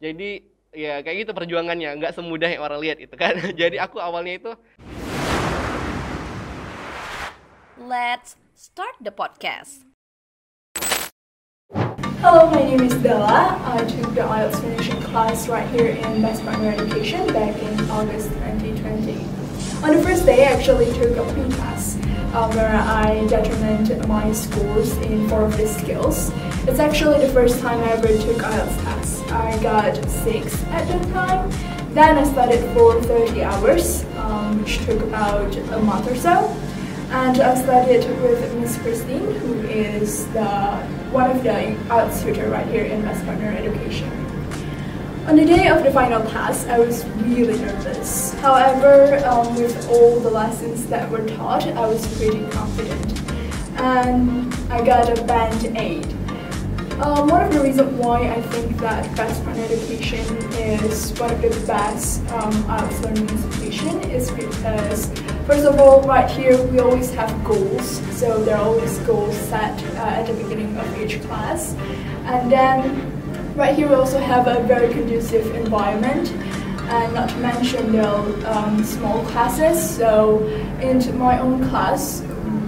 Jadi ya kayak gitu perjuangannya, nggak semudah yang orang lihat itu kan. Jadi aku awalnya itu Let's start the podcast. Hello, my name is Bella. I took the IELTS finishing class right here in Best Partner Education back in August 2020. On the first day, I actually took a pre-class um, where I determined my scores in four of the skills. It's actually the first time I ever took IELTS test. I got six at the time. Then I studied for 30 hours, um, which took about a month or so. And I studied with Miss Christine, who is the one of the IELTS tutor right here in Best Partner Education. On the day of the final test, I was really nervous. However, um, with all the lessons that were taught, I was pretty confident. And I got a band aid. Um, one of the reasons why I think that Best Partner Education is one of the best um, learning institution is because, first of all, right here we always have goals. So there are always goals set uh, at the beginning of each class, and then right here we also have a very conducive environment. And not to mention there are um, small classes. So in my own class,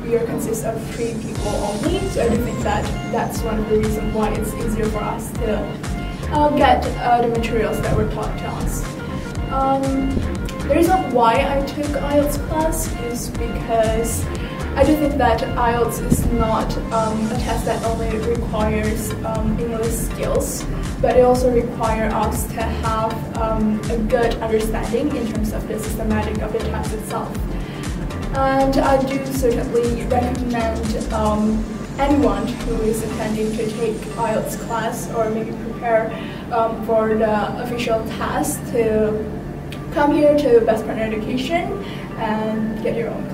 we are consist of three people only. So I do think that that's one of the reasons why it's easier for us to uh, get uh, the materials that were taught to us. Um, the reason why I took IELTS class is because I do think that IELTS is not um, a test that only requires um, English skills, but it also requires us to have um, a good understanding in terms of the systematic of the test itself. And I do certainly recommend um, anyone who is intending to take IELTS class or maybe prepare um, for the official test to come here to Best Partner Education and get your own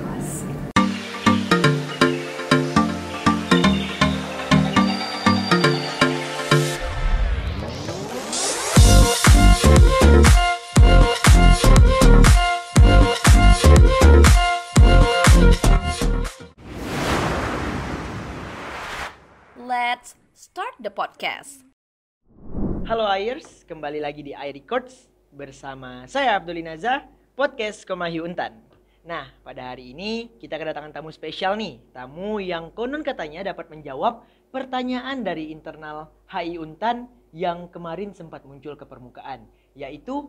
the podcast. Halo Ayers, kembali lagi di I Records bersama saya Abdul Naza, podcast Komahi Untan. Nah, pada hari ini kita kedatangan tamu spesial nih, tamu yang konon katanya dapat menjawab pertanyaan dari internal HI Untan yang kemarin sempat muncul ke permukaan, yaitu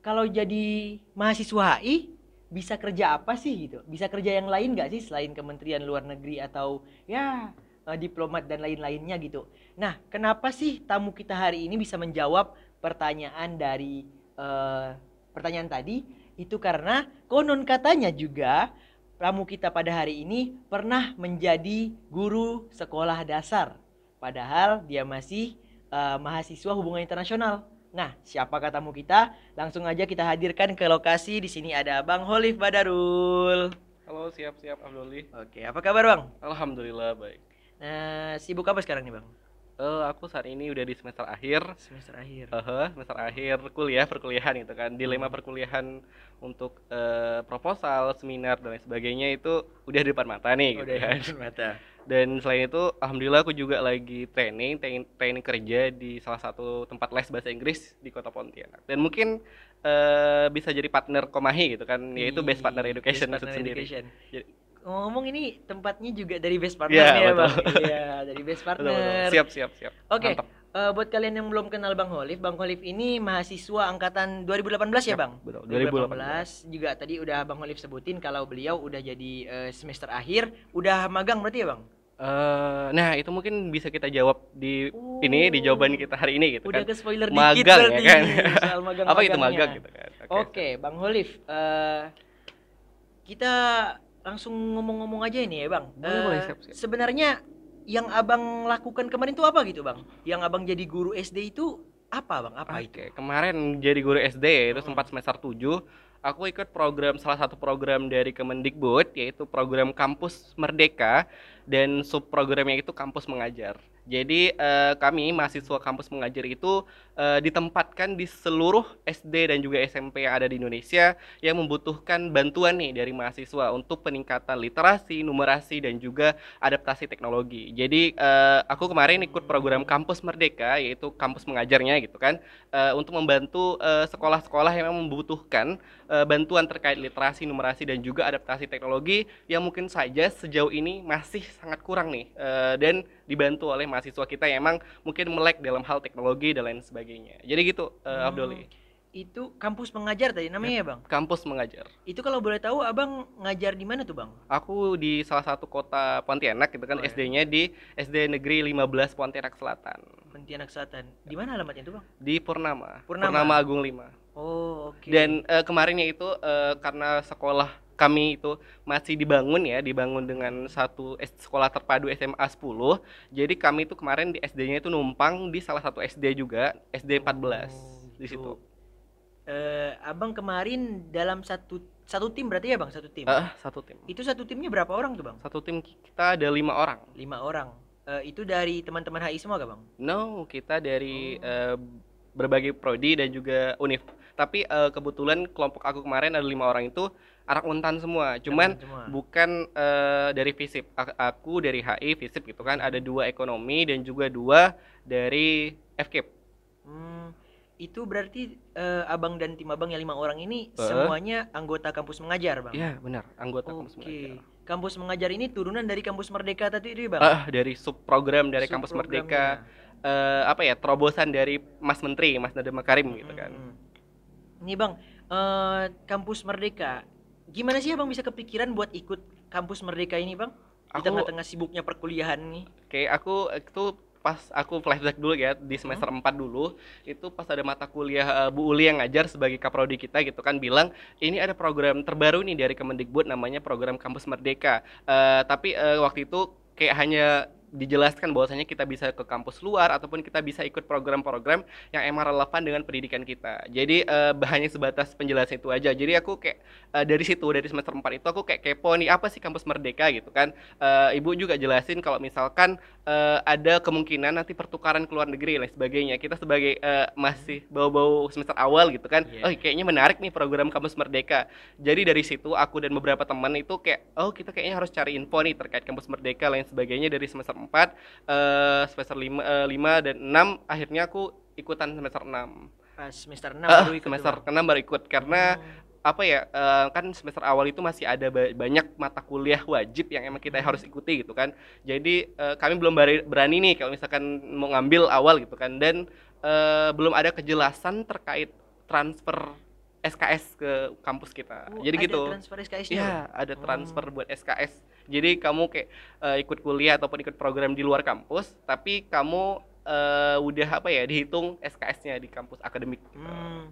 kalau jadi mahasiswa HI bisa kerja apa sih gitu? Bisa kerja yang lain nggak sih selain Kementerian Luar Negeri atau ya eh, diplomat dan lain-lainnya gitu. Nah, kenapa sih tamu kita hari ini bisa menjawab pertanyaan dari eh, pertanyaan tadi? Itu karena konon katanya juga tamu kita pada hari ini pernah menjadi guru sekolah dasar. Padahal dia masih eh, mahasiswa hubungan internasional. Nah, siapakah tamu kita? Langsung aja kita hadirkan ke lokasi. Di sini ada Bang Holif Badarul. halo siap-siap Abdulli. Oke, apa kabar Bang? Alhamdulillah baik. Nah, sibuk apa sekarang nih Bang? Eh, aku saat ini udah di semester akhir. Semester akhir. Heeh, semester akhir kuliah perkuliahan itu kan dilema perkuliahan untuk eh, proposal seminar dan lain sebagainya itu udah di depan mata nih gitu Udah kan ya, mata. dan selain itu alhamdulillah aku juga lagi training training, training kerja di salah satu tempat les bahasa Inggris di kota Pontianak dan mungkin eh, bisa jadi partner Komahi gitu kan yaitu Best Partner Education Best Partner sendiri Education. Jadi- Ngomong ini tempatnya juga dari Best Partner Iya, nih ya betul. Bang. Iya, dari Best Betul, Partner. betul. siap siap siap Oke, Mantap. eh, buat kalian yang belum kenal Bang Holif, Bang Holif ini mahasiswa angkatan 2018 ya, Yap, Bang? betul, 2018. Juga tadi udah Bang Holif sebutin kalau beliau udah jadi eh, semester akhir, udah magang berarti ya, Bang? Eh, nah itu mungkin bisa kita jawab di Oh. ini di jawaban kita hari ini gitu Udah kan ke spoiler dikit magang berarti ya kan soal magang apa itu magang gitu kan Oke, Bang Holif, eh, kita langsung ngomong-ngomong aja ini ya, Bang. Boleh, Eh, boleh, siap, siap. Sebenarnya yang Abang lakukan kemarin itu apa gitu, Bang? Yang Abang jadi guru SD itu apa, Bang? Apa itu? Oke, kemarin jadi guru SD itu sempat semester 7 aku ikut program salah satu program dari Kemendikbud yaitu program Kampus Merdeka dan subprogramnya itu Kampus Mengajar. Jadi eh, kami mahasiswa Kampus Mengajar itu eh, ditempatkan di seluruh SD dan juga SMP yang ada di Indonesia yang membutuhkan bantuan nih dari mahasiswa untuk peningkatan literasi, numerasi dan juga adaptasi teknologi. Jadi eh, aku kemarin ikut program Kampus Merdeka yaitu kampus mengajarnya gitu kan eh, untuk membantu sekolah-sekolah yang memang membutuhkan eh, bantuan terkait literasi, numerasi dan juga adaptasi teknologi yang mungkin saja sejauh ini masih sangat kurang nih eh, dan dibantu oleh mahasiswa kita yang emang mungkin melek dalam hal teknologi dan lain sebagainya. Jadi gitu eh, Hmm. Abdoli. Itu kampus mengajar tadi namanya ya, Bang? Kampus mengajar. Itu kalau boleh tahu Abang ngajar di mana tuh, Bang? Aku di salah satu kota Pontianak gitu kan Oh. SD-nya di SD Negeri 15 Pontianak Selatan Pontianak Selatan. Di mana alamatnya itu, Bang? di Purnama. Purnama. Agung 5. Oh, oke. Dan eh, kemarinnya itu eh, karena sekolah kami itu masih dibangun ya, dibangun dengan satu sekolah terpadu SMA 10. Jadi kami itu kemarin di SD-nya itu numpang di salah satu SD juga, SD 14 di gitu. situ. Eh, abang kemarin dalam satu satu tim berarti ya, Bang? Satu tim. Eh, satu tim. Itu satu timnya berapa orang tuh, Bang? Satu tim kita ada lima orang. Lima orang. Eh, itu dari teman-teman HI semua gak, Bang? No, kita dari Oh. eh, berbagai prodi dan juga univ. Tapi eh, kebetulan kelompok aku kemarin ada lima orang itu anak untan semua. Cuman semua. bukan eh, dari FISIP. Aku dari HI FISIP gitu kan. Ada dua ekonomi dan juga dua dari FKIP. Hmm, itu berarti eh, abang dan tim abang yang lima orang ini Eh. semuanya anggota kampus mengajar, Bang? Iya, benar. Anggota kampus Oke. mengajar. Kampus mengajar ini turunan dari kampus Merdeka tadi itu Bang? Ah, dari sub program dari kampus Subprogramnya. Merdeka eh, apa ya terobosan dari Mas Menteri Mas Nadiem Makarim gitu kan. Hmm. Nih bang, eh, kampus Merdeka, gimana sih abang bisa kepikiran buat ikut kampus Merdeka ini bang? Di Aku- tengah-tengah sibuknya perkuliahan nih. Kayak aku itu pas aku flashback dulu ya di semester 4 dulu itu pas ada mata kuliah eh, Bu Uli yang ngajar sebagai kaprodi kita gitu kan bilang ini ada program terbaru nih dari Kemendikbud namanya program Kampus Merdeka Eh, tapi eh, waktu itu kayak hanya dijelaskan bahwasanya kita bisa ke kampus luar ataupun kita bisa ikut program-program yang emang relevan dengan pendidikan kita. Jadi eh, hanya sebatas penjelasan itu aja. Jadi aku kayak eh, dari situ dari semester 4 itu aku kayak kepo nih apa sih kampus merdeka gitu kan. Eh, Ibu juga jelasin kalau misalkan eh, ada kemungkinan nanti pertukaran ke luar negeri lain sebagainya. Kita sebagai eh, masih bau-bau semester awal gitu kan. Iya. Oh, kayaknya menarik nih program kampus merdeka. Jadi dari situ aku dan beberapa teman itu kayak oh kita kayaknya harus cari info nih terkait kampus merdeka lain sebagainya dari semester 4 eh, semester 5 eh, 5 dan 6 akhirnya aku ikutan semester 6. Pas semester 6 Ah, baru ikut semester Bang. ke-6 baru ikut karena Hmm. Apa ya eh, kan semester awal itu masih ada ba- banyak mata kuliah wajib yang emang kita harus ikuti gitu kan jadi eh, kami belum berani nih kalau misalkan mau ngambil awal gitu kan dan eh, belum ada kejelasan terkait transfer SKS ke kampus kita Oh, jadi ada gitu transfer SKS-nya, ya Bang? ada transfer Oh. buat SKS jadi kamu kayak eh, ikut kuliah ataupun ikut program di luar kampus tapi kamu eh, udah apa ya dihitung SKS-nya di kampus akademik gitu. Hmm.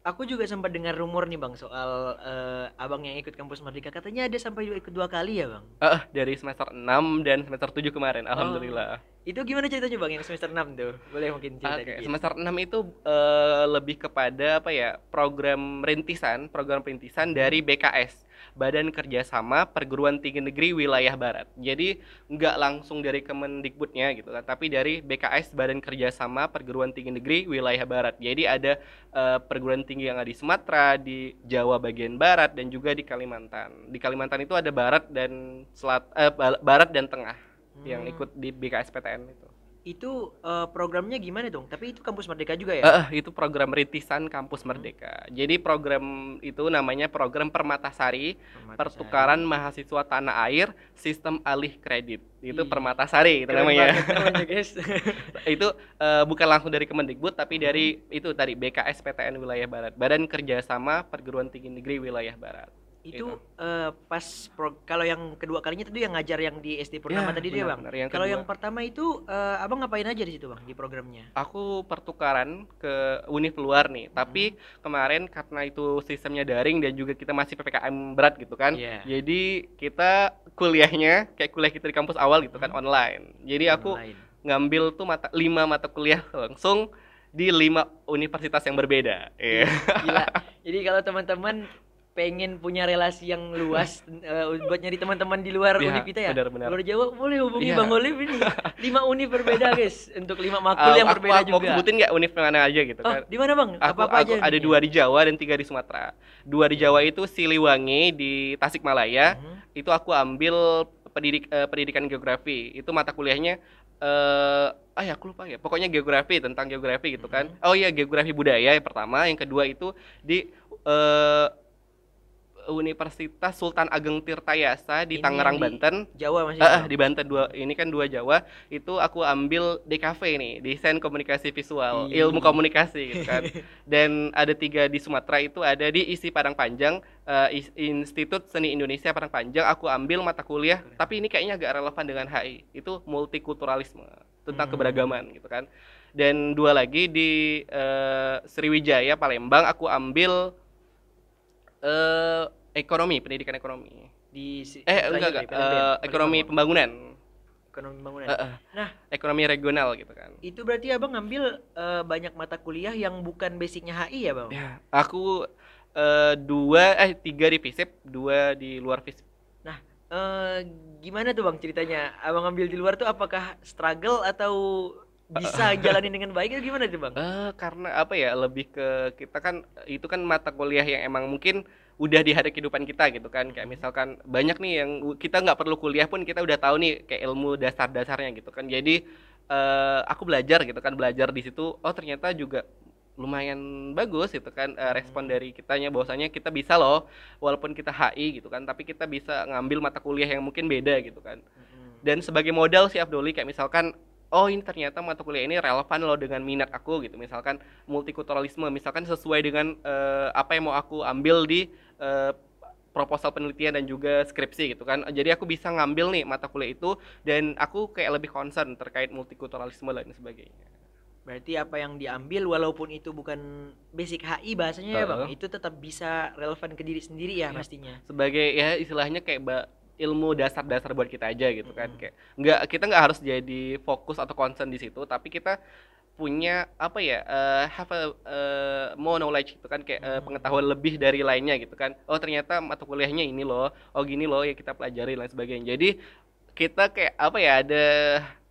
Aku juga sempat dengar rumor nih bang soal eh, abang yang ikut kampus Merdeka katanya ada sampai ikut dua kali ya bang. Eh, dari semester 6 dan semester 7 kemarin, alhamdulillah. Itu gimana ceritanya bang yang semester 6 tuh? Boleh mungkin cerita Oke, dikit. semester 6 itu eh, lebih kepada apa ya? Program rintisan, program perintisan dari BKS, Badan Kerjasama Perguruan Tinggi Negeri Wilayah Barat. Jadi nggak langsung dari Kemendikbudnya gitu kan, tapi dari BKS Badan Kerjasama Perguruan Tinggi Negeri Wilayah Barat. Jadi ada eh, perguruan tinggi yang ada di Sumatera, di Jawa bagian barat dan juga di Kalimantan. Di Kalimantan itu ada barat dan selat eh, barat dan tengah yang Hmm. ikut di BKSPTN itu. Itu eh, programnya gimana dong? Tapi itu kampus Merdeka juga ya? Eh, itu program rintisan kampus Merdeka. Jadi program itu namanya program Permatasari, pertukaran mahasiswa tanah air, sistem alih kredit. Itu Ih, Permatasari itu Keren namanya. guys. itu eh, bukan langsung dari Kemendikbud tapi Hmm. dari itu tadi BKSPTN Wilayah Barat, Badan Kerjasama Perguruan Tinggi Negeri Wilayah Barat. Itu eh, pas kalau yang kedua kalinya tadi yang ngajar yang di SD Purnama Ya, tadi dia benar, bang. benar. Yang Kalau yang pertama itu eh, abang ngapain aja di situ bang di programnya? Aku pertukaran ke univ luar nih, tapi kemarin karena itu sistemnya daring dan juga kita masih PPKM berat gitu kan. Iya. Jadi kita kuliahnya kayak kuliah kita di kampus awal gitu kan online. Jadi aku Online. ngambil tuh mata lima mata kuliah langsung di lima universitas yang berbeda. Iya. Gila. Jadi kalau teman-teman pengen punya relasi yang luas eh, buat nyari teman-teman di luar Iya, univ kita ya. benar-benar. Luar Jawa boleh hubungi Iya. Bang Olive ini. lima univ berbeda guys untuk lima makul Uh, yang aku berbeda mau juga. sebutin nggak univ mana aja gitu Oh, kan di mana Bang? aku, Apa-apa aku aja? ada dua di Jawa dan tiga di Sumatera dua di Jawa itu Siliwangi di Tasikmalaya Mhm. itu aku ambil pendidik eh, pendidikan geografi itu mata kuliahnya eh ah ya aku lupa ya pokoknya geografi tentang geografi gitu kan Mhm. oh iya geografi budaya yang pertama yang kedua itu di eh, Universitas Sultan Ageng Tirtayasa di Ini Tangerang di Banten Jawa masih. Ah, Bang? di Banten dua ini kan dua Jawa itu aku ambil DKV nih desain komunikasi visual Ih. ilmu komunikasi gitu kan dan ada tiga di Sumatera itu ada di ISI Padang Panjang Is- Institut Seni Indonesia Padang Panjang aku ambil mata kuliah tapi ini kayaknya agak relevan dengan HI itu multikulturalisme tentang Hmm. keberagaman gitu kan dan dua lagi di eh, Sriwijaya Palembang aku ambil eh, ekonomi pendidikan ekonomi di eh enggak enggak Balikpapan. ekonomi pembangunan ekonomi pembangunan. Eh, eh. Nah. ekonomi regional gitu kan Itu berarti Abang ngambil eh, banyak mata kuliah yang bukan basicnya HI ya, Bang? ya aku eh, dua eh tiga di FISIP dua di luar FISIP Eh, gimana tuh Bang ceritanya? Abang ngambil di luar tuh apakah struggle atau bisa jalanin dengan baik atau gimana tuh, Bang? Eh, karena apa ya lebih ke kita kan itu kan mata kuliah yang emang mungkin udah di hari kehidupan kita gitu kan. Kayak misalkan banyak nih yang kita nggak perlu kuliah pun kita udah tahu nih kayak ilmu dasar-dasarnya gitu kan. Jadi eh, aku belajar gitu kan belajar di situ oh ternyata juga lumayan bagus gitu kan eh, respon dari kitanya bahwasanya kita bisa loh walaupun kita HI gitu kan tapi kita bisa ngambil mata kuliah yang mungkin beda gitu kan. Dan sebagai modal si Abdoli kayak misalkan oh ini ternyata mata kuliah ini relevan loh dengan minat aku gitu misalkan multikulturalisme misalkan sesuai dengan eh, apa yang mau aku ambil di eh, proposal penelitian dan juga skripsi gitu kan jadi aku bisa ngambil nih mata kuliah itu dan aku kayak lebih concern terkait multikulturalisme dan sebagainya Berarti apa yang diambil walaupun itu bukan basic HI bahasanya ya, Bang, itu tetap bisa relevan ke diri sendiri ya, Ya. pastinya. sebagai ya istilahnya kayak ilmu dasar-dasar buat kita aja gitu kan kayak nggak kita nggak harus jadi fokus atau concern di situ tapi kita punya apa ya eh, have a eh, more knowledge gitu kan kayak Hmm. pengetahuan lebih dari lainnya gitu kan oh ternyata mata kuliahnya ini loh oh gini loh ya kita pelajari dan lain sebagainya jadi kita kayak apa ya ada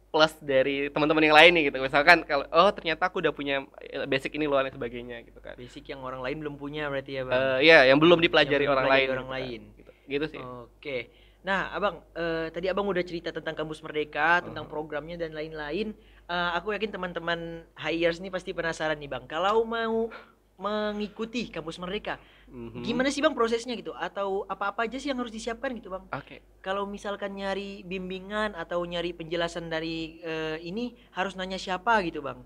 plus dari teman-teman yang lain nih gitu misalkan kalau oh ternyata aku udah punya basic ini loh dan sebagainya gitu kan Basic yang orang lain belum punya berarti ya, Bang. Eh, ya yang belum dipelajari belum orang lain orang gitu kan. lain. gitu, gitu sih Oke. Nah, Abang, eh, tadi Abang udah cerita tentang kampus Merdeka, tentang programnya dan lain-lain. Eh, aku yakin teman-teman hires nih pasti penasaran nih, Bang. Kalau mau mengikuti kampus Merdeka, Mhm. gimana sih Bang prosesnya gitu? Atau apa-apa aja sih yang harus disiapkan gitu, Bang? Oke. Kalau misalkan nyari bimbingan atau nyari penjelasan dari eh, ini harus nanya siapa gitu, Bang?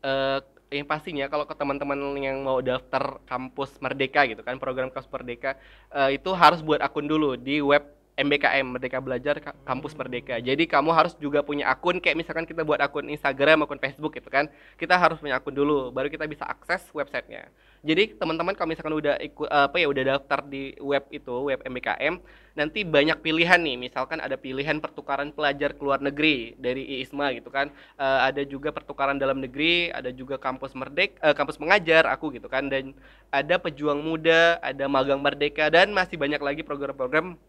eh yang pastinya kalau ke teman-teman yang mau daftar kampus Merdeka gitu kan program kampus Merdeka eh, itu harus buat akun dulu di web MBKM Merdeka Belajar Ka- Kampus Merdeka. Jadi kamu harus juga punya akun kayak misalkan kita buat akun Instagram, akun Facebook gitu kan. Kita harus punya akun dulu baru kita bisa akses websitenya. Jadi teman-teman kalau misalkan udah ikut apa ya udah daftar di web itu, web MBKM, nanti banyak pilihan nih. Misalkan ada pilihan pertukaran pelajar ke luar negeri dari IISMA gitu kan. Eh, ada juga pertukaran dalam negeri, ada juga kampus merdek, eh, kampus mengajar aku gitu kan, dan ada pejuang muda, ada magang merdeka, dan masih banyak lagi program-program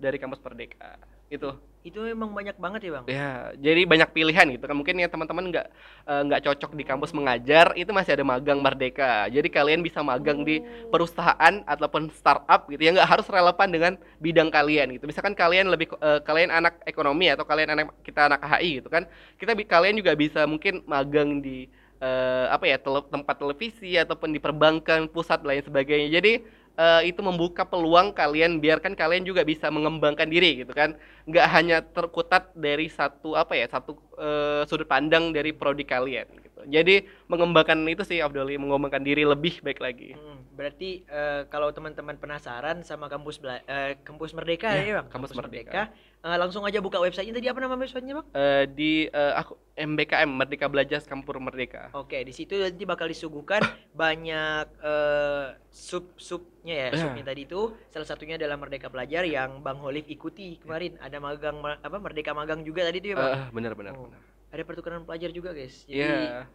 dari kampus merdeka. Itu. Itu memang banyak banget ya, Bang? Ya, jadi banyak pilihan gitu kan. Mungkin ya teman-teman nggak eh, nggak cocok di kampus mengajar, itu masih ada magang merdeka. Jadi kalian bisa magang di perusahaan ataupun startup gitu ya, nggak harus relevan dengan bidang kalian gitu. Misalkan kalian lebih eh, kalian anak ekonomi atau kalian anak kita anak HI gitu kan, kita kalian juga bisa mungkin magang di eh, apa ya tele- tempat televisi ataupun di perbankan pusat lain sebagainya. Jadi eh, itu membuka peluang kalian biarkan kalian juga bisa mengembangkan diri gitu kan nggak hanya terkutat dari satu apa ya satu eh, sudut pandang dari prodi kalian gitu jadi mengembangkan itu sih Abdoli mengembangkan diri lebih baik lagi Hmm, berarti eh, kalau teman-teman penasaran sama kampus bela- eh, kampus Merdeka Ya, ya, Bang? Kampus Merdeka. eh, langsung aja buka websitenya tadi apa nama websitenya, Bang? Eh, di eh, aku MBKM Merdeka Belajar Kampur Merdeka Oke, di situ nanti bakal disuguhkan banyak eh, sub-subnya ya. Ya. Subnya tadi itu salah satunya adalah Merdeka Pelajar yang Bang Holif ikuti kemarin. Ada magang ma- apa Merdeka magang juga tadi itu ya, Bang? Eh, benar benar Oh. benar Ada pertukaran pelajar juga, guys. Jadi Iya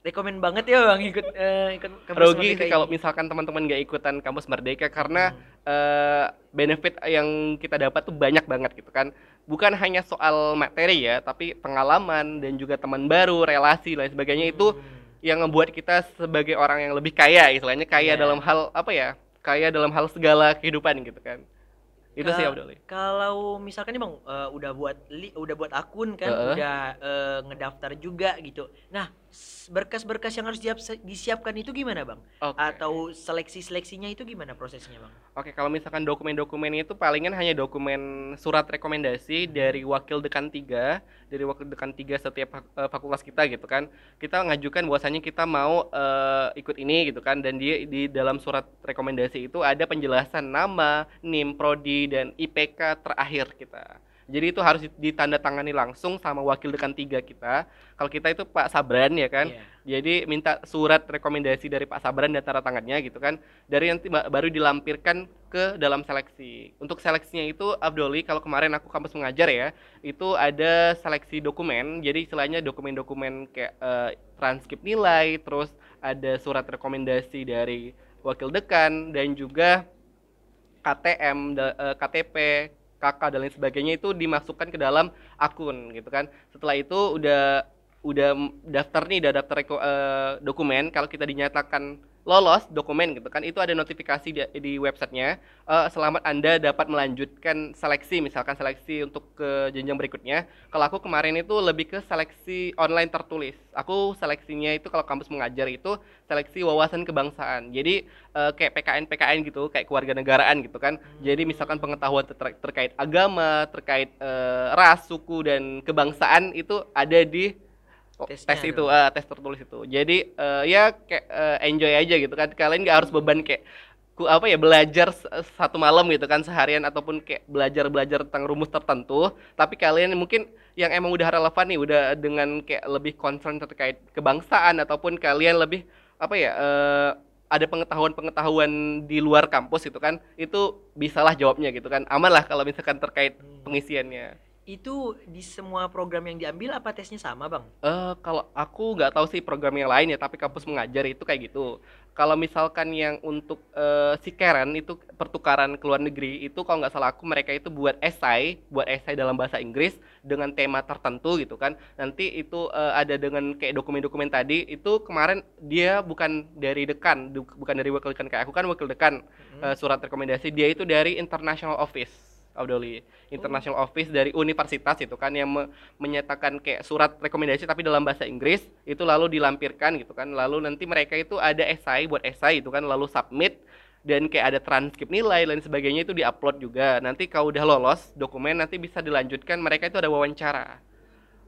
rekomen banget ya bang ikut eh, ikut kampus Rugi Merdeka sih kalau misalkan teman-teman nggak ikutan kampus Merdeka karena Hmm. eh, benefit yang kita dapat tuh banyak banget gitu kan. Bukan hanya soal materi ya, tapi pengalaman dan juga teman baru, relasi lain sebagainya itu Hmm. yang membuat kita sebagai orang yang lebih kaya istilahnya kaya Iya. dalam hal apa ya? Kaya dalam hal segala kehidupan gitu kan. Itu sih Abdul. Kalau misalkan nih bang, eh, udah buat li, udah buat akun kan, Heeh. udah eh, ngedaftar juga gitu. Nah, berkas-berkas yang harus disiapkan itu gimana bang? Oke. Atau seleksi-seleksinya itu gimana prosesnya bang? Oke, kalau misalkan dokumen-dokumen itu palingan hanya dokumen surat rekomendasi dari wakil dekan 3, dari wakil dekan 3 setiap eh, fakultas kita gitu kan. Kita ngajukan bahwasanya kita mau eh, ikut ini gitu kan dan dia di dalam surat rekomendasi itu ada penjelasan nama, NIM, prodi dan IPK terakhir kita. Jadi itu harus ditandatangani langsung sama wakil dekan 3 kita. Kalau kita itu Pak Sabran ya kan. Iya. Jadi minta surat rekomendasi dari Pak Sabran dan tanda tangannya gitu kan. Dari nanti ba- baru dilampirkan ke dalam seleksi. Untuk seleksinya itu Abdoli kalau kemarin aku kampus mengajar ya, itu ada seleksi dokumen. Jadi istilahnya dokumen-dokumen kayak eh, transkrip nilai, terus ada surat rekomendasi dari wakil dekan dan juga KTM, eh, KTP, KK dan lain sebagainya itu dimasukkan ke dalam akun gitu kan. Setelah itu udah udah daftar nih, udah daftar reko- eh, dokumen. Kalau kita dinyatakan lolos dokumen gitu kan, itu ada notifikasi di, di websitenya. eh, selamat Anda dapat melanjutkan seleksi, misalkan seleksi untuk ke jenjang berikutnya. Kalau aku kemarin itu lebih ke seleksi online tertulis. Aku seleksinya itu kalau kampus mengajar itu seleksi wawasan kebangsaan. Jadi eh, kayak PKN PKN gitu, kayak kewarganegaraan gitu kan. Jadi misalkan pengetahuan ter- terkait agama, terkait eh, ras, suku dan kebangsaan itu ada di Tesnya tes ada. itu, ah, tes tertulis itu. Jadi eh, ya kayak eh, enjoy aja gitu kan. Kalian nggak harus beban kayak ku apa ya belajar satu malam gitu kan seharian ataupun kayak belajar belajar tentang rumus tertentu tapi kalian mungkin yang emang udah relevan nih udah dengan kayak lebih concern terkait kebangsaan ataupun kalian lebih apa ya eh, ada pengetahuan-pengetahuan di luar kampus gitu kan itu bisalah jawabnya gitu kan aman lah kalau misalkan terkait Hmm. pengisiannya Itu di semua program yang diambil apa tesnya sama bang? Eh kalau aku nggak tahu sih program yang lain ya, tapi kampus mengajar itu kayak gitu. Kalau misalkan yang untuk eh, si Karen itu pertukaran ke luar negeri itu kalau nggak salah aku mereka itu buat esai, buat esai dalam bahasa Inggris dengan tema tertentu gitu kan. Nanti itu eh, ada dengan kayak dokumen-dokumen tadi itu kemarin dia bukan dari dekan, bukan dari wakil dekan kayak aku kan wakil dekan Hmm. eh, surat rekomendasi dia itu dari International Office. Abdoli, International Office dari universitas itu kan yang me- menyatakan kayak surat rekomendasi tapi dalam bahasa Inggris itu lalu dilampirkan gitu kan. Lalu nanti mereka itu ada esai buat esai itu kan lalu submit dan kayak ada transkrip nilai dan sebagainya itu diupload juga. Nanti kalau udah lolos dokumen nanti bisa dilanjutkan. Mereka itu ada wawancara.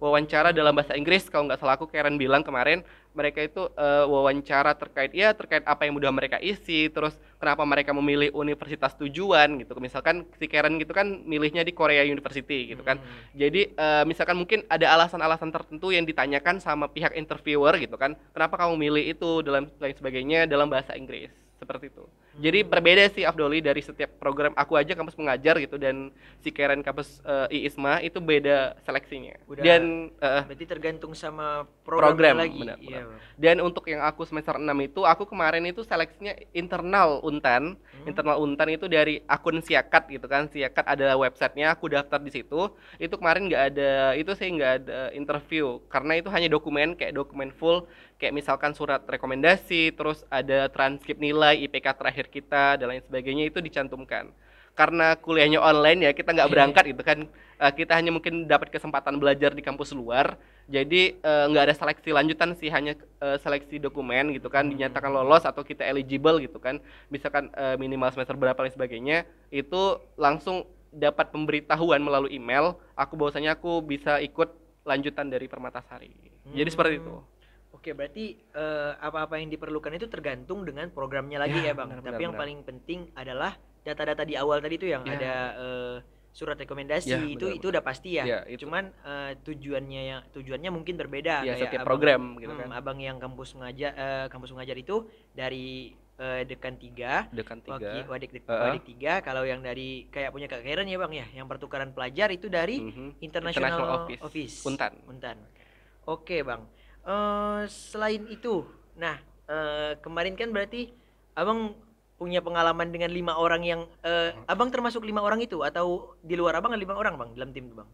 Wawancara dalam bahasa Inggris kalau nggak salah aku Karen bilang kemarin mereka itu eh, wawancara terkait ya terkait apa yang udah mereka isi terus kenapa mereka memilih universitas tujuan gitu. Misalkan si Karen gitu kan milihnya di Korea University gitu kan. Hmm. jadi eh, misalkan mungkin ada alasan-alasan tertentu yang ditanyakan sama pihak interviewer gitu kan. Kenapa kamu milih itu dalam lain sebagainya dalam bahasa Inggris? Seperti itu jadi berbeda sih Afdoli dari setiap program aku aja kampus mengajar gitu dan si Karen kampus eh, IISMA itu beda seleksinya Udah dan eh, Berarti tergantung sama program, program lagi. benar, Iya, benar. Dan untuk yang aku semester 6 itu, aku kemarin itu seleksinya internal Untan. Hmm. Internal Untan itu dari akun Siakat gitu kan. Siakat ada websitenya, aku daftar di situ. Itu kemarin nggak ada, itu sih nggak ada interview. Karena itu hanya dokumen, kayak dokumen full. Kayak misalkan surat rekomendasi, terus ada transkrip nilai, IPK terakhir kita, dan lain sebagainya itu dicantumkan. Karena kuliahnya online ya, kita nggak berangkat gitu kan. Eh, kita hanya mungkin dapat kesempatan belajar di kampus luar. Jadi eh, nggak ada seleksi lanjutan sih, hanya eh, seleksi dokumen gitu kan, dinyatakan lolos atau kita eligible gitu kan, misalkan minimal semester berapa dan sebagainya, itu langsung dapat pemberitahuan melalui email. Aku bahwasanya aku bisa ikut lanjutan dari Permatasari. Jadi seperti itu. Oke, berarti eh, apa-apa yang diperlukan itu tergantung dengan programnya lagi ya, Ya, Bang. benar, Tapi benar, yang benar. paling penting adalah data-data di awal tadi tuh yang Ya. ada eh, surat rekomendasi Ya, itu benar, itu udah pasti ya. Ya, itu. Cuman eh, tujuannya yang tujuannya mungkin berbeda Ya, kayak setiap abang- program gitu hmm, kan. Abang yang kampus mengajar eh, kampus mengajar itu dari eh, dekan 3 Dekan Waki, tiga. wadik, dek- Heeh. wadik tiga kalau yang dari kayak punya Kak Karen ya Bang ya yang pertukaran pelajar itu dari Mhm. International, Office. Office. Untan. Untan. Oke, Bang. Eh, selain itu, nah eh, kemarin kan berarti abang punya pengalaman dengan lima orang yang eh, abang termasuk lima orang itu atau di luar abang ada lima orang bang dalam tim itu bang?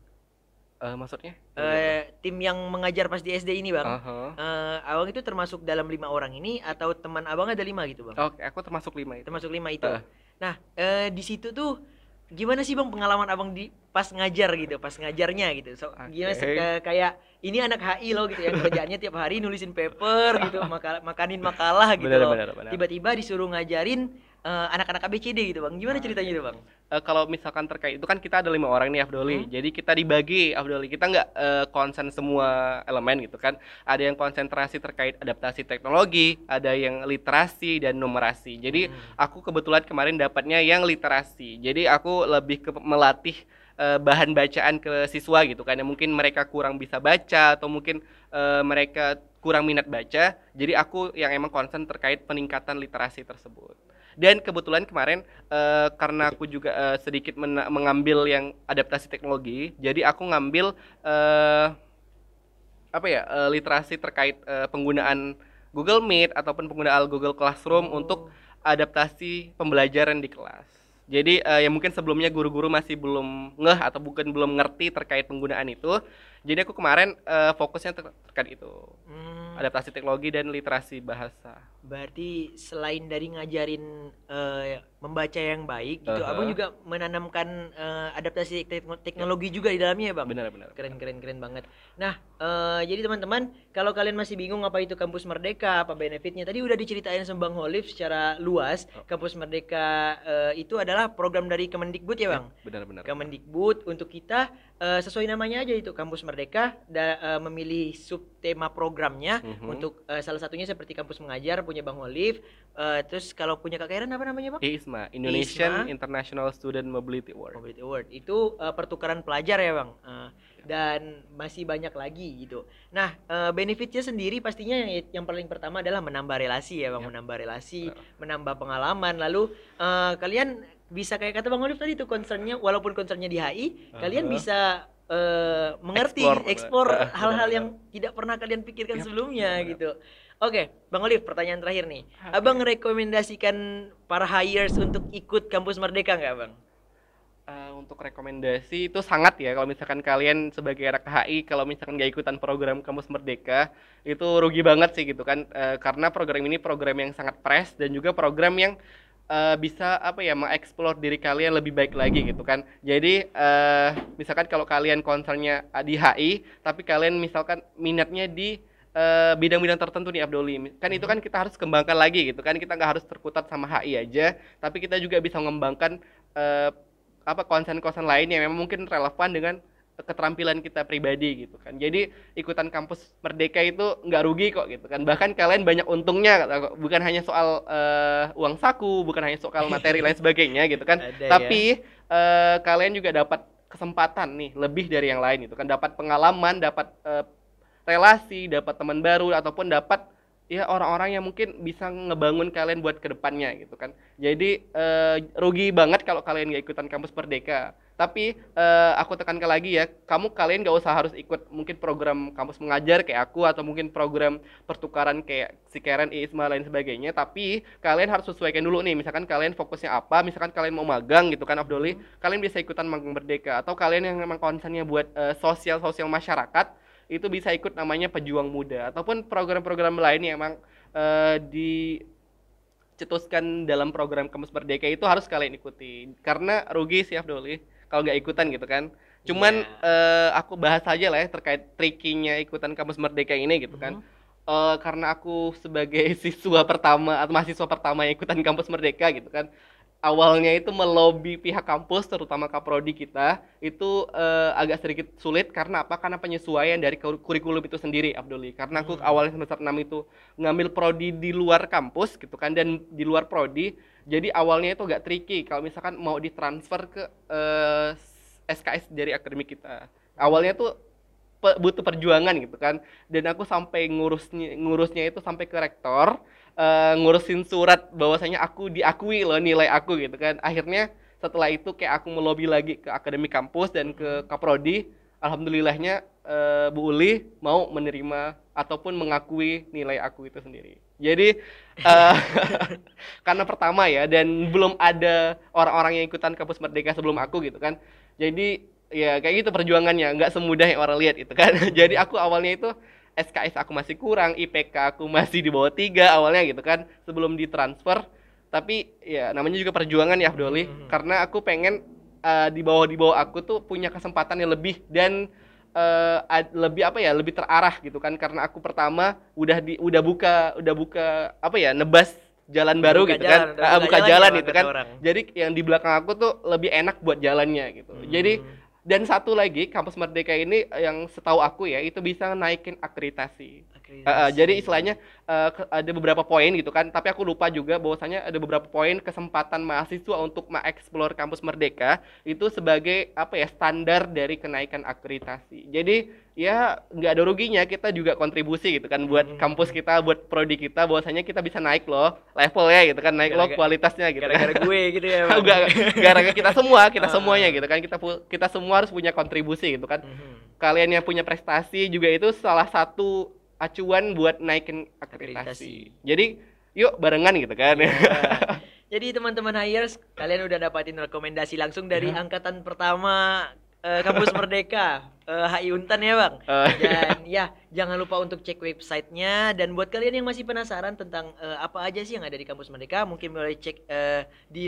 Eh, maksudnya? Eh, tim yang mengajar pas di SD ini bang? Aha. Eh, abang itu termasuk dalam lima orang ini atau teman abang ada lima gitu bang? Oke, aku termasuk lima itu. Termasuk lima itu. Eh. Nah, eh, di situ tuh gimana sih bang pengalaman abang di pas ngajar gitu, pas ngajarnya gitu. So, gimana sih. Kayak- ini anak HI loh gitu yang kerjaannya tiap hari nulisin paper gitu, maka- makanin makalah gitu loh. Tiba-tiba disuruh ngajarin eh, anak-anak ABCD gitu bang. Gimana ceritanya itu bang? Eh, kalau misalkan terkait itu kan kita ada lima orang nih Afdoli. Hmm. Jadi kita dibagi Afdoli. Kita nggak eh, konsen semua elemen gitu kan. Ada yang konsentrasi terkait adaptasi teknologi, ada yang literasi dan numerasi. Jadi Hmm. aku kebetulan kemarin dapatnya yang literasi. Jadi aku lebih ke melatih bahan bacaan ke siswa gitu kan. Yang mungkin mereka kurang bisa baca atau mungkin eh, mereka kurang minat baca. Jadi aku yang emang konsen terkait peningkatan literasi tersebut. Dan kebetulan kemarin eh, karena aku juga eh, sedikit mengambil yang adaptasi teknologi, jadi aku ngambil eh, apa ya eh, literasi terkait eh, penggunaan Google Meet ataupun penggunaan Google Classroom untuk adaptasi pembelajaran di kelas. Jadi eh, yang mungkin sebelumnya guru-guru masih belum ngeh atau bukan belum ngerti terkait penggunaan itu. Jadi aku kemarin eh, fokusnya ter- terkait itu Hmm, adaptasi teknologi dan literasi bahasa. Berarti selain dari ngajarin eh, membaca yang baik gitu, Aha. abang juga menanamkan eh, adaptasi tekno- teknologi juga di dalamnya ya bang? Benar-benar. keren keren keren banget. Nah, eh, jadi teman-teman, kalau kalian masih bingung apa itu kampus merdeka, apa benefitnya, tadi udah diceritain sama Bang Holif secara luas. Kampus merdeka eh, itu adalah program dari Kemendikbud ya, Bang. Benar-benar. Kemendikbud untuk kita eh, sesuai namanya aja itu kampus merdeka da, eh, memilih subtema programnya Mhm. untuk eh, salah satunya seperti kampus mengajar punya Bang Holif. Eh, terus kalau punya Kak Karen apa namanya, Bang? ISMA, Indonesian ISMA. International Student Mobility Award. Mobility Award itu eh, pertukaran pelajar ya bang Eh, dan masih banyak lagi gitu. Nah eh, benefitnya sendiri pastinya yang yang paling pertama adalah menambah relasi ya bang, menambah relasi, menambah pengalaman. Lalu eh, kalian bisa kayak kata bang Olive tadi tuh concernnya, walaupun concernnya di HI, kalian Aha. bisa eh, mengerti, ekspor hal-hal yang tidak pernah kalian pikirkan Yap, sebelumnya gitu. Oke, Bang Olive, pertanyaan terakhir nih. Oke. Abang rekomendasikan para hires untuk ikut kampus Merdeka nggak, Bang? Eh, untuk rekomendasi itu sangat ya kalau misalkan kalian sebagai anak HI kalau misalkan nggak ikutan program kampus merdeka itu rugi banget sih gitu kan Eh, karena program ini program yang sangat fresh dan juga program yang eh, bisa apa ya mengeksplor diri kalian lebih baik lagi gitu kan jadi eh, misalkan kalau kalian concernnya di HI tapi kalian misalkan minatnya di bidang-bidang tertentu nih Abdoli kan itu kan kita harus kembangkan lagi gitu kan kita nggak harus terkutat sama HI aja tapi kita juga bisa mengembangkan eh, apa konsen-konsen lain yang memang mungkin relevan dengan keterampilan kita pribadi gitu kan. Jadi ikutan kampus merdeka itu nggak rugi kok gitu kan. Bahkan kalian banyak untungnya bukan hanya soal eh, uang saku, bukan hanya soal materi lain sebagainya gitu kan. Ada ya. Tapi eh, kalian juga dapat kesempatan nih lebih dari yang lain itu kan. Dapat pengalaman, dapat eh, relasi, dapat teman baru ataupun dapat ya orang-orang yang mungkin bisa ngebangun kalian buat ke depannya gitu kan. Jadi eh, rugi banget kalau kalian nggak ikutan kampus merdeka. Tapi eh, aku tekankan lagi ya, kamu kalian nggak usah harus ikut mungkin program kampus mengajar kayak aku atau mungkin program pertukaran kayak si Karen, Isma lain sebagainya. Tapi kalian harus sesuaikan dulu nih. Misalkan kalian fokusnya apa, misalkan kalian mau magang gitu kan, Abdoli, kalian bisa ikutan magang merdeka atau kalian yang memang konsennya buat eh, sosial sosial masyarakat itu bisa ikut namanya pejuang muda. Ataupun program-program lain yang emang eh, dicetuskan dalam program kampus merdeka itu harus kalian ikuti karena rugi sih Abdoli kalau nggak ikutan gitu kan. Cuman eh, aku bahas aja lah ya terkait trikinya ikutan kampus merdeka ini gitu kan. Eh, karena aku sebagai siswa pertama atau mahasiswa pertama yang ikutan kampus merdeka gitu kan awalnya itu melobi pihak kampus terutama kaprodi kita itu eh, agak sedikit sulit. Karena apa? Karena penyesuaian dari kur- kurikulum itu sendiri Abduli. Karena aku awalnya semester 6 itu ngambil prodi di luar kampus gitu kan dan di luar prodi. Jadi awalnya itu agak tricky kalau misalkan mau ditransfer ke eh, SKS dari akademik kita. Awalnya tuh pe- butuh perjuangan gitu kan. Dan aku sampai ngurusnya ngurusnya itu sampai ke rektor eh, ngurusin surat bahwasanya aku diakui loh nilai aku gitu kan akhirnya setelah itu kayak aku melobi lagi ke akademik kampus dan ke kaprodi alhamdulillahnya eh, Bu Uli mau menerima ataupun mengakui nilai aku itu sendiri. Jadi eh, karena pertama ya dan belum ada orang-orang yang ikutan kampus merdeka sebelum aku gitu kan. Jadi ya kayak gitu perjuangannya nggak semudah yang orang lihat itu kan. Jadi aku awalnya itu SKS aku masih kurang, IPK aku masih di bawah tiga awalnya gitu kan sebelum ditransfer. Tapi ya namanya juga perjuangan ya Abdoli karena aku pengen eh, di bawah di bawah aku tuh punya kesempatan yang lebih dan eh, ad- lebih apa ya lebih terarah gitu kan karena aku pertama udah di udah buka udah buka apa ya nebas jalan baru buka gitu jalan, kan Ah, buka buka jalan jalan gitu kan orang. jadi yang di belakang aku tuh lebih enak buat jalannya gitu jadi Hmm. Dan satu lagi kampus merdeka ini yang setahu aku ya itu bisa naikin akreditasi Akreditasi. Uh, uh, jadi istilahnya uh, ada beberapa poin gitu kan, tapi aku lupa juga bahwasanya ada beberapa poin kesempatan mahasiswa untuk mengeksplor kampus Merdeka itu sebagai apa ya standar dari kenaikan akreditasi. Jadi ya nggak ada ruginya kita juga kontribusi gitu kan buat Hmm. kampus kita, buat prodi kita, bahwasanya kita bisa naik loh levelnya gitu kan, naik loh Gara-gara- kualitasnya gitu. kan. gara-gara gue gitu ya gara-gara kita semua, kita Ah. semuanya gitu kan, kita kita semua harus punya kontribusi gitu kan Mhm. kalian yang punya prestasi juga itu salah satu acuan buat naikin akreditasi. Jadi yuk barengan gitu kan. Ya. Jadi teman-teman hires, kalian udah dapatin rekomendasi langsung dari Ya. angkatan pertama eh, kampus Merdeka. Eh, HI Untan ya bang. Eh, Dan ya jangan lupa untuk cek websitenya. Dan buat kalian yang masih penasaran tentang eh, apa aja sih yang ada di kampus Merdeka, mungkin boleh cek eh, di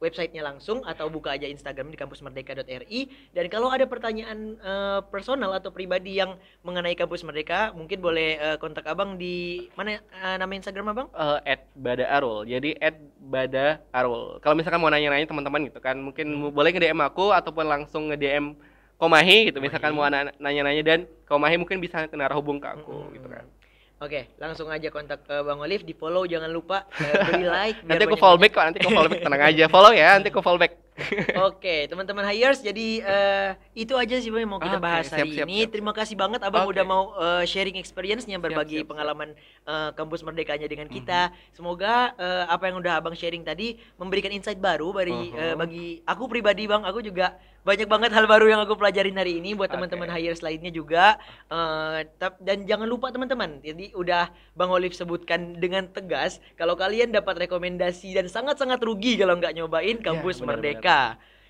websitenya langsung atau buka aja Instagram di kampusmerdeka.ri dan kalau ada pertanyaan eh, personal atau pribadi yang mengenai kampus Merdeka mungkin boleh eh, kontak abang di mana eh, nama Instagram abang? eh, at Bada Arul. Jadi at Bada Arul. Kalau misalkan mau nanya-nanya teman-teman gitu kan, mungkin mau- boleh nge DM aku ataupun langsung nge DM Komahi gitu. Misalkan mau ana- nanya-nanya dan Komahi mungkin bisa kena hubung ke aku Mm-mm. gitu kan. Oke, langsung aja kontak ke Bang Olive, di follow jangan lupa eh, beri like. Nanti aku follow back kok, nanti aku follow back tenang aja. Follow ya, nanti aku follow back. Oke, teman-teman hires, jadi eh, itu aja sih Bang, yang mau kita Oke, bahas siap, hari siap, ini. siap, Terima kasih banget Abang Oke. udah mau eh, sharing experience-nya, berbagi siap, siap. pengalaman eh, kampus merdekanya dengan Mhm. kita. Semoga eh, apa yang udah Abang sharing tadi memberikan insight baru bagi eh, Mhm. bagi aku pribadi Bang. Aku juga banyak banget hal baru yang aku pelajarin hari ini buat teman-teman hires lainnya juga. Eh, tap- dan jangan lupa teman-teman, jadi udah Bang Olive sebutkan dengan tegas kalau kalian dapat rekomendasi dan sangat-sangat rugi kalau nggak nyobain kampus benar-benar. Merdeka.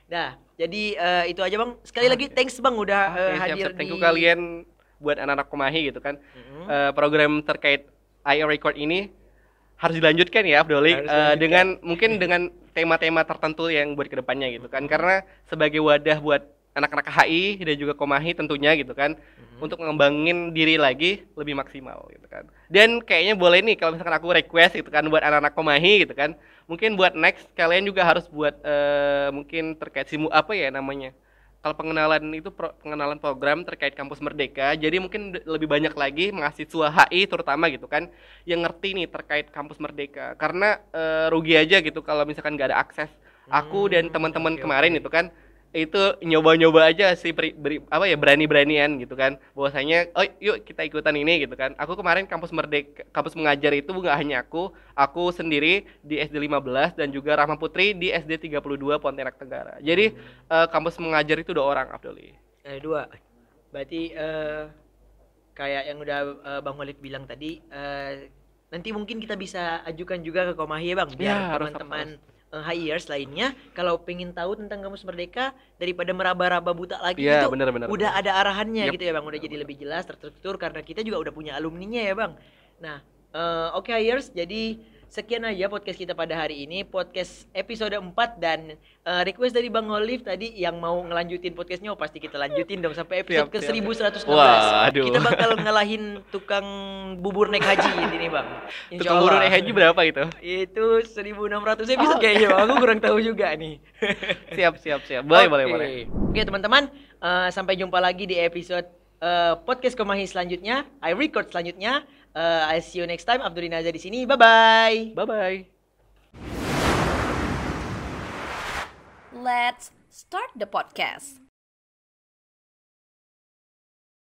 Nah, jadi eh, itu aja Bang. Sekali lagi Oke. thanks Bang udah Oke, eh, siap, hadir siap. Thank you di kalian buat anak-anak Komahi gitu kan. Mhm. eh, program terkait IO Record ini harus dilanjutkan ya Abdoli Eh, dilanjutkan. dengan mungkin dengan tema-tema tertentu yang buat ke depannya gitu kan. Karena sebagai wadah buat anak-anak HI dan juga Komahi tentunya gitu kan Mhm. untuk mengembangin diri lagi lebih maksimal gitu kan. Dan kayaknya boleh nih kalau misalkan aku request gitu kan buat anak-anak Komahi gitu kan. Mungkin buat next kalian juga harus buat eh, mungkin terkait simu apa ya namanya kalau pengenalan itu pro- pengenalan program terkait kampus Merdeka, jadi mungkin lebih banyak lagi mahasiswa HI terutama gitu kan yang ngerti nih terkait kampus Merdeka. Karena eh, rugi aja gitu kalau misalkan nggak ada akses. Aku dan Hmm, teman-teman oke, kemarin oke. itu kan itu nyoba-nyoba aja sih beri, beri- apa ya berani-beranian gitu kan. Bahwasanya oh yuk kita ikutan ini gitu kan. Aku kemarin kampus merdeka kampus mengajar itu nggak hanya aku aku sendiri di SD 15 dan juga Rahma Putri di SD 32 Pontianak Tenggara. Jadi eh, kampus mengajar itu dua orang Abduli. Ada dua. Berarti eh, kayak yang udah eh, Bang Olive bilang tadi, eh, nanti mungkin kita bisa ajukan juga ke Komahi ya Bang, biar Ya, teman-teman eh, HIers lainnya kalau pengen tahu tentang kampus Merdeka daripada meraba-raba buta lagi Iya itu benar-benar udah ada arahannya Yep. gitu ya Bang, udah jadi lebih jelas terstruktur karena kita juga udah punya alumninya ya Bang. Nah, eh, oke HIers, jadi sekian aja podcast kita pada hari ini, podcast episode 4 dan eh, request dari Bang Olive tadi yang mau ngelanjutin podcastnya oh, pasti kita lanjutin dong sampai episode Siap, ke siap. 1116. Waduh. Kita bakal ngalahin tukang bubur naik haji ini Bang. Insya tukang buru Allah. haji berapa itu Itu 1600 episode kayaknya Bang. Aku kurang tahu juga nih. siap siap siap boleh boleh Oke. boleh Oke teman-teman, eh, sampai jumpa lagi di episode eh, podcast Komahi selanjutnya, I record selanjutnya. Eh, I see you next time. Abdulina Azza di sini. Bye bye. bye bye Let's start the podcast.